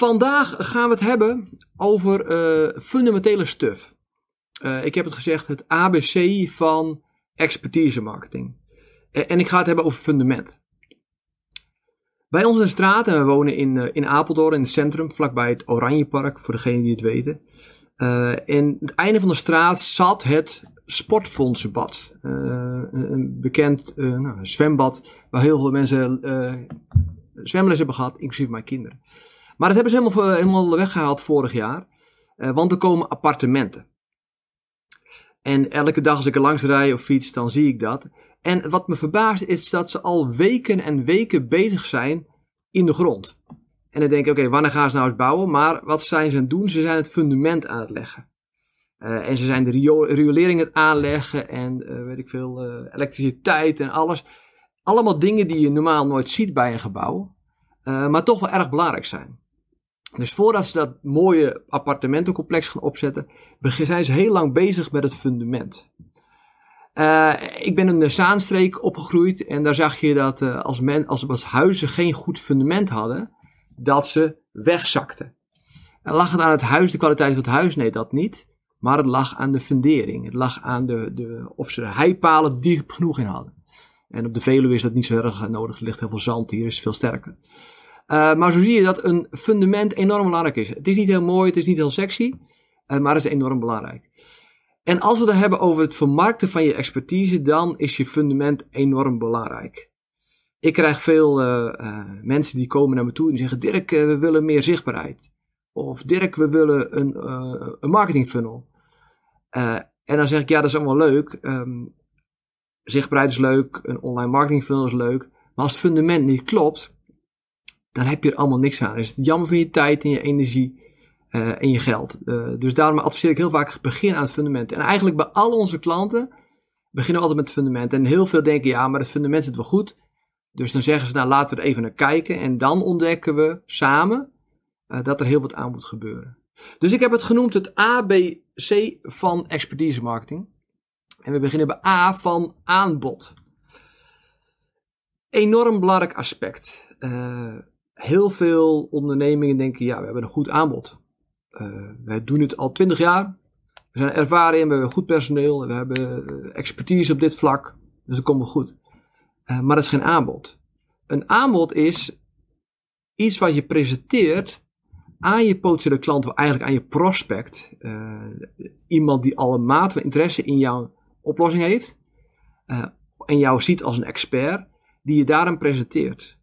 Vandaag gaan we het hebben over uh, fundamentele stuff. Uh, ik heb het gezegd, het ABC van expertise marketing. Uh, en ik ga het hebben over fundament. Bij ons in de straat, en we wonen in, in Apeldoorn, in het centrum, vlakbij het Oranjepark, voor degenen die het weten. en het einde van de straat zat het Sportfondsenbad. een bekend nou, zwembad waar heel veel mensen zwemles hebben gehad, inclusief mijn kinderen. Maar dat hebben ze helemaal, helemaal weggehaald vorig jaar. Uh, want er komen appartementen. En elke dag als ik er langs rij of fiets, dan zie ik dat. En wat me verbaast is dat ze al weken en weken bezig zijn in de grond. En dan denk ik, oké, wanneer gaan ze nou eens bouwen? Maar wat zijn ze aan het doen? Ze zijn het fundament aan het leggen. Uh, en ze zijn de riolering het aanleggen en uh, weet ik veel, elektriciteit en alles. Allemaal dingen die je normaal nooit ziet bij een gebouw, maar toch wel erg belangrijk zijn. Dus voordat ze dat mooie appartementencomplex gaan opzetten, zijn ze heel lang bezig met het fundament. Uh, ik ben in de Zaanstreek opgegroeid en daar zag je dat uh, als, men, als, huizen geen goed fundament hadden, dat ze wegzakten. En lag het aan het huis, de kwaliteit van het huis? Nee, dat niet. Maar het lag aan de fundering. Het lag aan de, de, of ze heipalen diep genoeg in hadden. En op de Veluwe is dat niet zo erg nodig. Er ligt heel veel zand hier, is veel sterker. Uh, maar zo zie je dat een fundament enorm belangrijk is. Het is niet heel mooi, het is niet heel sexy, uh, maar het is enorm belangrijk. En als we het hebben over het vermarkten van je expertise, dan is je fundament enorm belangrijk. Ik krijg veel uh, mensen die komen naar me toe en zeggen: Dirk, we willen meer zichtbaarheid. Of Dirk, we willen een, een marketing funnel. en dan zeg ik: Ja, dat is allemaal leuk. Um, zichtbaarheid is leuk, een online marketing funnel is leuk. Maar als het fundament niet klopt, dan heb je er allemaal niks aan. Dan is het jammer van je tijd en je energie uh, en je geld. Uh, dus daarom adviseer ik heel vaak begin aan het fundament. En eigenlijk bij al onze klanten beginnen we altijd met het fundament. En heel veel denken, ja, maar het fundament zit wel goed. Dus dan zeggen ze, nou laten we er even naar kijken. En dan ontdekken we samen uh, dat er heel wat aan moet gebeuren. Dus ik heb het genoemd het ABC van expertise marketing. En we beginnen bij A van aanbod. Enorm belangrijk aspect. Heel veel ondernemingen denken, ja, we hebben een goed aanbod. Uh, wij doen het al twintig jaar. We zijn ervaren in, we hebben goed personeel, we hebben eh, expertise op dit vlak. Dus dat komt wel goed. Uh, maar dat is geen aanbod. Een aanbod is iets wat je presenteert aan je potentiële klant, of eigenlijk aan je prospect. Iemand die al een mate van interesse in jouw oplossing heeft. en jou ziet als een expert, die je daarin presenteert.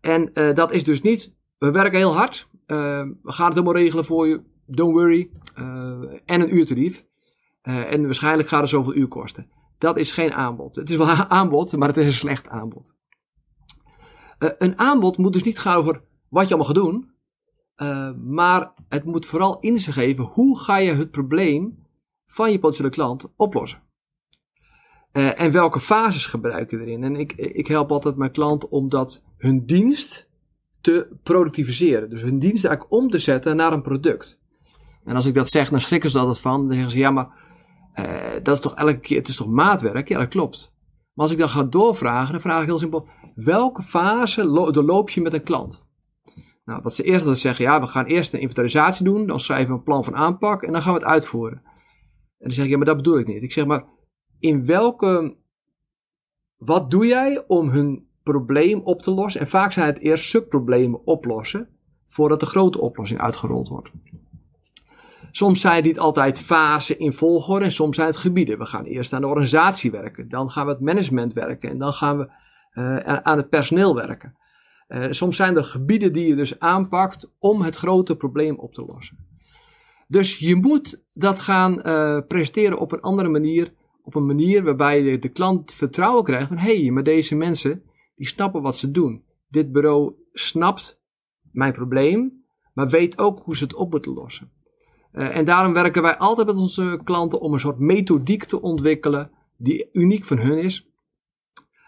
En uh, dat is dus niet, we werken heel hard, uh, we gaan het helemaal regelen voor je, don't worry, uh, en een uurtarief. en waarschijnlijk gaat het zoveel uur kosten. Dat is geen aanbod. Het is wel aanbod, maar het is een slecht aanbod. een aanbod moet dus niet gaan over wat je allemaal gaat doen, maar het moet vooral in zich geven hoe ga je het probleem van je potentiële klant oplossen. Uh, en welke fases gebruiken erin? En ik, ik help altijd mijn klant om dat hun dienst te productiviseren. Dus hun dienst eigenlijk om te zetten naar een product. En als ik dat zeg, dan schrikken ze altijd van. Dan zeggen ze, ja, maar uh, dat is toch elke keer, het is toch maatwerk? Ja, dat klopt. Maar als ik dan ga doorvragen, dan vraag ik heel simpel, welke fase doorloop je met een klant? Nou, wat ze eerst altijd zeggen, ja, we gaan eerst een inventarisatie doen, dan schrijven we een plan van aanpak en dan gaan we het uitvoeren. En dan zeg ik, ja, maar dat bedoel ik niet. Ik zeg maar, in welke. Wat doe jij om hun probleem op te lossen? En vaak zijn het eerst subproblemen oplossen voordat de grote oplossing uitgerold wordt. Soms zijn niet altijd fasen in volgorde en soms zijn het gebieden. We gaan eerst aan de organisatie werken, dan gaan we het management werken en dan gaan we uh, aan het personeel werken. Uh, soms zijn er gebieden die je dus aanpakt om het grote probleem op te lossen. Dus je moet dat gaan uh, presenteren op een andere manier op een manier waarbij de, de klant vertrouwen krijgt van hé, hey, maar deze mensen die snappen wat ze doen. Dit bureau snapt mijn probleem, maar weet ook hoe ze het op moeten lossen. Uh, en daarom werken wij altijd met onze klanten om een soort methodiek te ontwikkelen die uniek van hun is.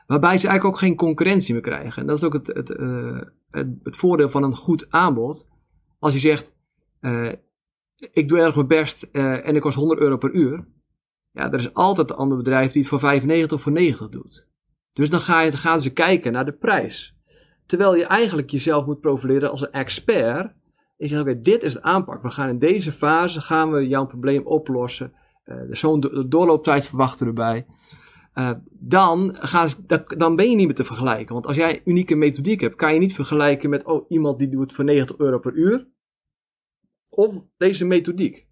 Waarbij ze eigenlijk ook geen concurrentie meer krijgen. En dat is ook het, het, uh, het, voordeel van een goed aanbod. Als je zegt, uh, ik doe erg mijn best en ik kost 100 euro per uur. Ja, er is altijd een ander bedrijf die het voor 95 of voor 90 doet. Dus dan, ga je, gaan ze kijken naar de prijs. Terwijl je eigenlijk jezelf moet profileren als een expert. En zegt, oké, dit is de aanpak. We gaan in deze fase, gaan we jouw probleem oplossen. Uh, Zo'n doorlooptijd verwachten we erbij. Uh, dan, gaan dan ben je niet meer te vergelijken. Want als jij unieke methodiek hebt, kan je niet vergelijken met oh, iemand die doet voor 90 euro per uur. Of deze methodiek.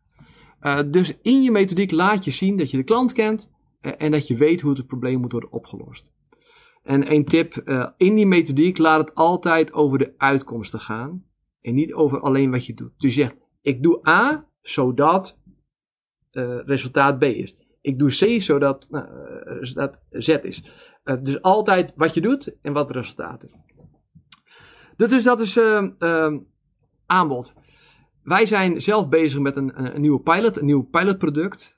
Uh, dus in je methodiek laat je zien dat je de klant kent en dat je weet hoe het probleem moet worden opgelost. En een tip, uh, in die methodiek laat het altijd over de uitkomsten gaan. En niet over alleen wat je doet. Dus je zegt, ik doe A, zodat resultaat B is. Ik doe C, zodat uh, resultaat Z is. dus altijd wat je doet en wat het resultaat is. Dus dat is aanbod. Wij zijn zelf bezig met een, een nieuwe pilot, een nieuw pilotproduct.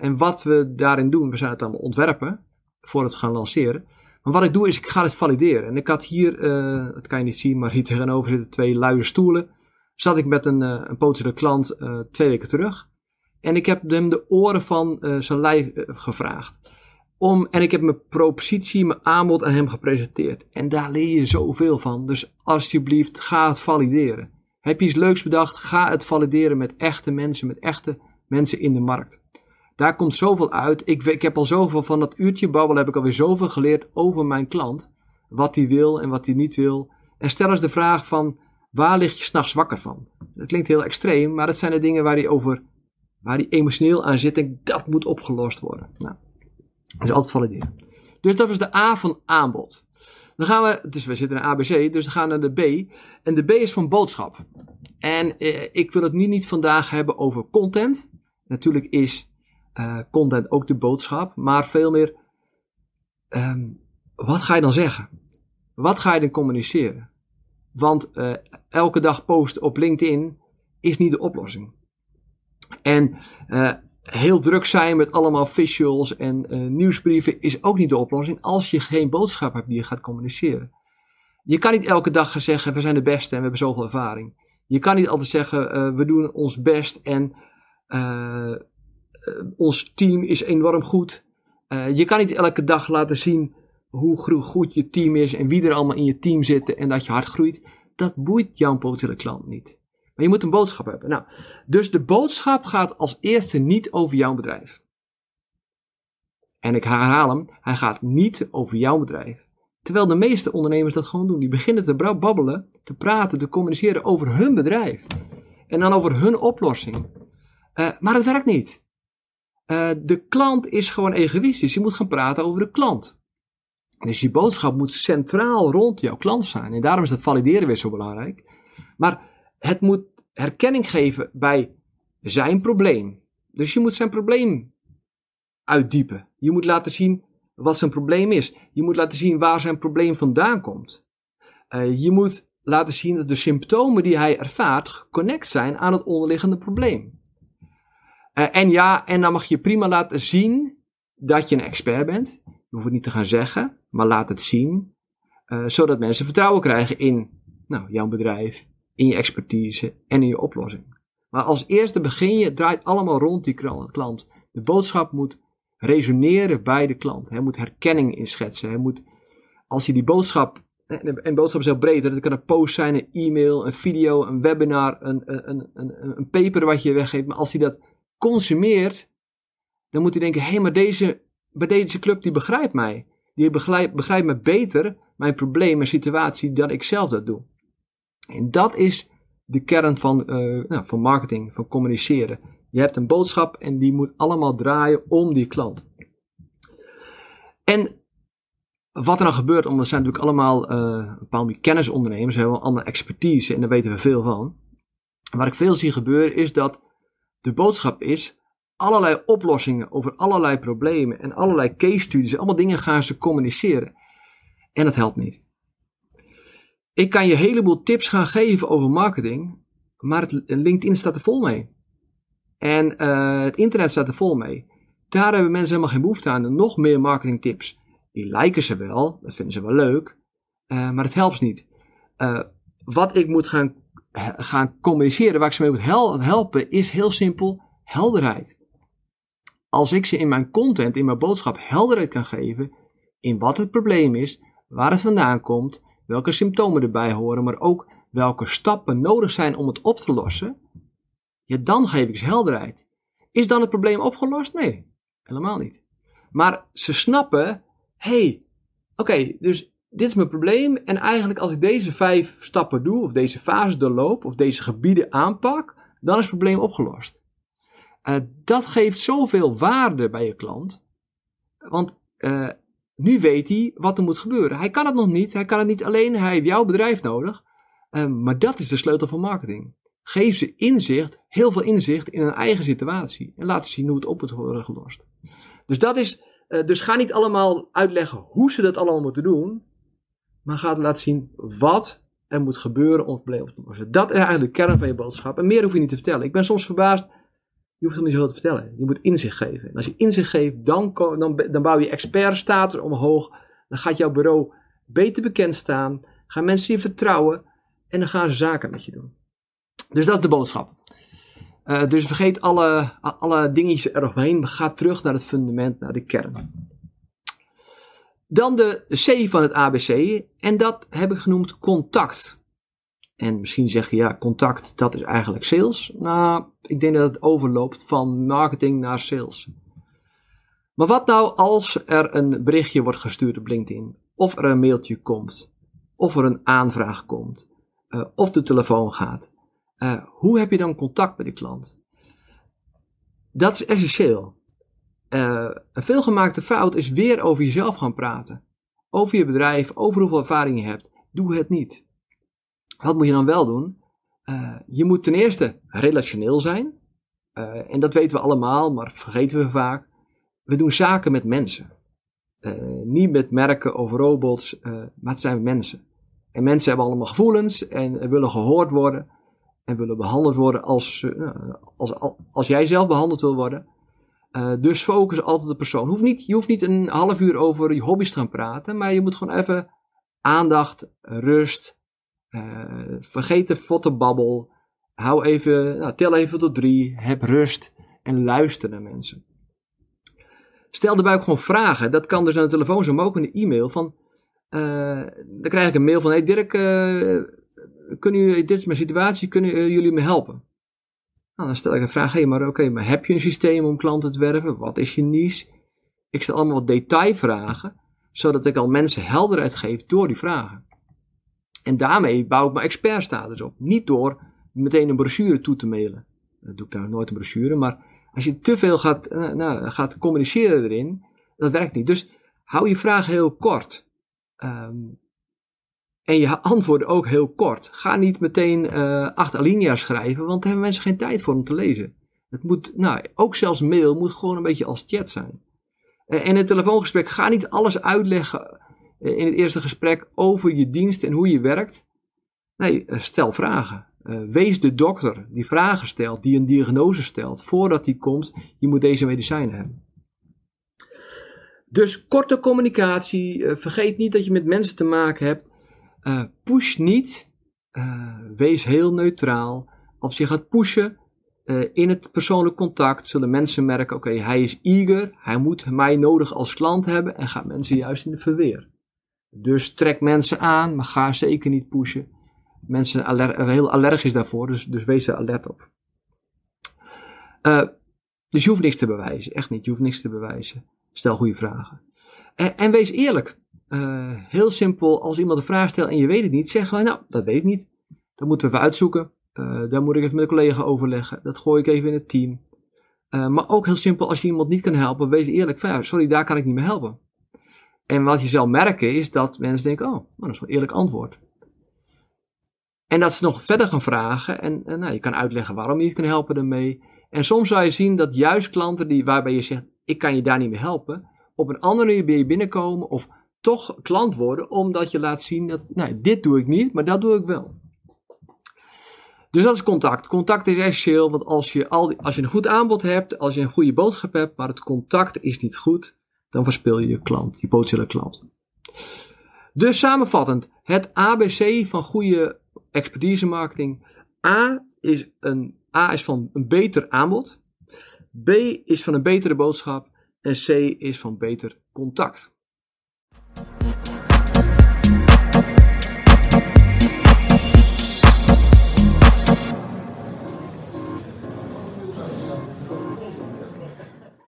en wat we daarin doen, we zijn het allemaal ontwerpen voor het gaan lanceren. Maar wat ik doe is, ik ga het valideren. En ik had hier, uh, dat kan je niet zien, maar hier tegenover zitten twee luie stoelen. Zat ik met een, een potentiële klant twee weken terug. En ik heb hem de oren van zijn lijf gevraagd. Om, en ik heb mijn propositie, mijn aanbod aan hem gepresenteerd. En daar leer je zoveel van. Dus alsjeblieft, ga het valideren. Heb je iets leuks bedacht, ga het valideren met echte mensen, met echte mensen in de markt. Daar komt zoveel uit. Ik, ik heb al zoveel van dat uurtje babbel heb ik alweer zoveel geleerd over mijn klant. Wat hij wil en wat hij niet wil. En stel eens de vraag van, waar lig je s'nachts wakker van? Dat klinkt heel extreem, maar dat zijn de dingen waar hij over, waar hij emotioneel aan zit en dat moet opgelost worden. Nou, is altijd valideren. Dus dat was de A van aanbod. Dan gaan we, dus we zitten in ABC, dus dan gaan we naar de B. En de B is van boodschap. En eh, ik wil het nu niet vandaag hebben over content. Natuurlijk is uh, content ook de boodschap, maar veel meer, um, wat ga je dan zeggen? Wat ga je dan communiceren? Want uh, elke dag posten op LinkedIn is niet de oplossing. En uh, heel druk zijn met allemaal visuals en nieuwsbrieven is ook niet de oplossing als je geen boodschap hebt die je gaat communiceren. Je kan niet elke dag zeggen, we zijn de beste en we hebben zoveel ervaring. Je kan niet altijd zeggen, we doen ons best en uh, ons team is enorm goed. Je kan niet elke dag laten zien hoe goed je team is en wie er allemaal in je team zitten en dat je hard groeit. Dat boeit jouw potentiële klant niet. Je moet een boodschap hebben. Nou, dus de boodschap gaat als eerste niet over jouw bedrijf. En ik herhaal hem, hij gaat niet over jouw bedrijf. Terwijl de meeste ondernemers dat gewoon doen. Die beginnen te babbelen, te praten, te communiceren over hun bedrijf. En dan over hun oplossing. Uh, maar het werkt niet. Uh, de klant is gewoon egoïstisch. Je moet gaan praten over de klant. Dus je boodschap moet centraal rond jouw klant zijn. En daarom is het valideren weer zo belangrijk. Maar het moet herkenning geven bij zijn probleem. Dus je moet zijn probleem uitdiepen. Je moet laten zien wat zijn probleem is. Je moet laten zien waar zijn probleem vandaan komt. Uh, je moet laten zien dat de symptomen die hij ervaart geconnect zijn aan het onderliggende probleem. Uh, en ja, en dan mag je prima laten zien dat je een expert bent. Je hoeft het niet te gaan zeggen, maar laat het zien. Uh, zodat mensen vertrouwen krijgen in nou, jouw bedrijf, in je expertise en in je oplossing. Maar als eerste begin je, draait allemaal rond die klant. De boodschap moet resoneren bij de klant. Hij moet herkenning inschetsen. Hij moet, als je die boodschap, en boodschap is heel breed, dat kan een post zijn, een e-mail, een video, een webinar, een, een, een, een paper wat je weggeeft. Maar als hij dat consumeert, dan moet hij denken: hé, hey, maar deze, bij deze club die begrijpt mij. Die begrijpt, begrijpt me beter, mijn probleem, mijn situatie, dan ik zelf dat doe. En dat is de kern van, uh, nou, van marketing, van communiceren. Je hebt een boodschap en die moet allemaal draaien om die klant. En wat er dan gebeurt, omdat zijn natuurlijk allemaal uh, een bepaalde kennisondernemers, hebben allemaal expertise en daar weten we veel van. Wat ik veel zie gebeuren is dat de boodschap is, allerlei oplossingen over allerlei problemen en allerlei case studies, allemaal dingen gaan ze communiceren. En het helpt niet. Ik kan je een heleboel tips gaan geven over marketing, maar het, LinkedIn staat er vol mee. En uh, het internet staat er vol mee. Daar hebben mensen helemaal geen behoefte aan. Nog meer marketingtips. Die lijken ze wel, dat vinden ze wel leuk, uh, maar het helpt niet. Uh, wat ik moet gaan, gaan communiceren, waar ik ze mee moet helpen, is heel simpel helderheid. Als ik ze in mijn content, in mijn boodschap helderheid kan geven in wat het probleem is, waar het vandaan komt, welke symptomen erbij horen, maar ook welke stappen nodig zijn om het op te lossen, ja, dan geef ik ze helderheid. Is dan het probleem opgelost? Nee, helemaal niet. Maar ze snappen, hey, oké, dus dit is mijn probleem en eigenlijk als ik deze vijf stappen doe, of deze fases doorloop, of deze gebieden aanpak, dan is het probleem opgelost. Uh, dat geeft zoveel waarde bij je klant, want uh, nu weet hij wat er moet gebeuren. Hij kan het nog niet, hij kan het niet alleen, hij heeft jouw bedrijf nodig, uh, maar dat is de sleutel van marketing. Geef ze inzicht, heel veel inzicht in hun eigen situatie. En laat ze zien hoe het op moet worden. Dus dat is, uh, dus ga niet allemaal uitleggen hoe ze dat allemaal moeten doen. Maar ga laten zien wat er moet gebeuren om het probleem op te lossen. Dat is eigenlijk de kern van je boodschap. En meer hoef je niet te vertellen. Ik ben soms verbaasd. Je hoeft het niet zo te vertellen. Je moet inzicht geven. En als je inzicht geeft, dan, dan, dan bouw je expertstatus omhoog. Dan gaat jouw bureau beter bekend staan. Gaan mensen je vertrouwen. En dan gaan ze zaken met je doen. Dus dat is de boodschap. Uh, dus vergeet alle, alle dingetjes eromheen. Ga terug naar het fundament, naar de kern. Dan de C van het ABC. En dat heb ik genoemd contact. En misschien zeg je ja, contact, dat is eigenlijk sales. Nou, ik denk dat het overloopt van marketing naar sales. Maar wat nou als er een berichtje wordt gestuurd op LinkedIn? Of er een mailtje komt? Of er een aanvraag komt? Uh, of de telefoon gaat? Uh, hoe heb je dan contact met die klant? Dat is essentieel. Uh, een veelgemaakte fout is weer over jezelf gaan praten. Over je bedrijf, over hoeveel ervaring je hebt. Doe het niet. Wat moet je dan wel doen? Uh, je moet ten eerste relationeel zijn. en dat weten we allemaal, maar vergeten we vaak. We doen zaken met mensen. niet met merken of robots, maar het zijn mensen. En mensen hebben allemaal gevoelens en willen gehoord worden en willen behandeld worden als, als, als jij zelf behandeld wil worden. Dus focus altijd op de persoon. Hoeft niet, je hoeft niet een half uur over je hobby's te gaan praten, maar je moet gewoon even aandacht, rust, vergeet de fottenbabbel. Hou even, nou, tel even tot drie, heb rust en luister naar mensen. Stel daarbij ook gewoon vragen. Dat kan dus aan de telefoon zo, maar ook in de e-mail. Van, dan krijg ik een mail van: Hey Dirk, kunnen jullie, dit is mijn situatie, kunnen eh, jullie me helpen? Nou, dan stel ik een vraag, hey, maar oké, maar heb je een systeem om klanten te werven? Wat is je niche? Ik stel allemaal wat detailvragen, zodat ik al mensen helderheid geef door die vragen. En daarmee bouw ik mijn expertstatus op. Niet door meteen een brochure toe te mailen. Dat doe ik daar nooit een brochure, maar als je te veel gaat, eh, nou, gaat communiceren erin, dat werkt niet. Dus hou je vragen heel kort. Um, en je antwoorden ook heel kort. Ga niet meteen uh, acht alinea's schrijven, want daar hebben mensen geen tijd voor om te lezen. Het moet, nou, ook zelfs mail moet gewoon een beetje als chat zijn. Uh, en in het telefoongesprek ga niet alles uitleggen in het eerste gesprek over je dienst en hoe je werkt. Nee, stel vragen. wees de dokter die vragen stelt, die een diagnose stelt, voordat die komt, je moet deze medicijnen hebben. Dus korte communicatie, vergeet niet dat je met mensen te maken hebt uh, push niet. Wees heel neutraal. Als je gaat pushen in het persoonlijk contact, zullen mensen merken: oké, hij is eager, hij moet mij nodig als klant hebben en gaat mensen juist in de verweer. Dus trek mensen aan, maar ga zeker niet pushen. Mensen zijn heel allergisch daarvoor, dus, dus wees er alert op. dus je hoeft niks te bewijzen, echt niet. Je hoeft niks te bewijzen. Stel goede vragen. En, en wees eerlijk. Uh, heel simpel, als iemand een vraag stelt en je weet het niet, zeg gewoon, nou, dat weet ik niet. Dat moeten we even uitzoeken. Uh, daar moet ik even met een collega overleggen. Dat gooi ik even in het team. Maar ook heel simpel, als je iemand niet kan helpen, wees eerlijk sorry, daar kan ik niet meer helpen. En wat je zal merken is dat mensen denken, oh, nou, dat is wel een eerlijk antwoord. En dat ze nog verder gaan vragen en, nou, je kan uitleggen waarom je niet kan helpen ermee. En soms zou je zien dat juist klanten die, waarbij je zegt, ik kan je daar niet meer helpen, op een andere manier binnenkomen of toch klant worden, omdat je laat zien dat, nou, dit doe ik niet, maar dat doe ik wel. Dus dat is contact. Contact is essentieel, want als je, al als je een goed aanbod hebt, als je een goede boodschap hebt, maar het contact is niet goed, dan verspil je je klant, je potentiële klant. Dus samenvattend, het ABC van goede expertise marketing. A is, een, A is van een beter aanbod. B is van een betere boodschap. En C is van beter contact.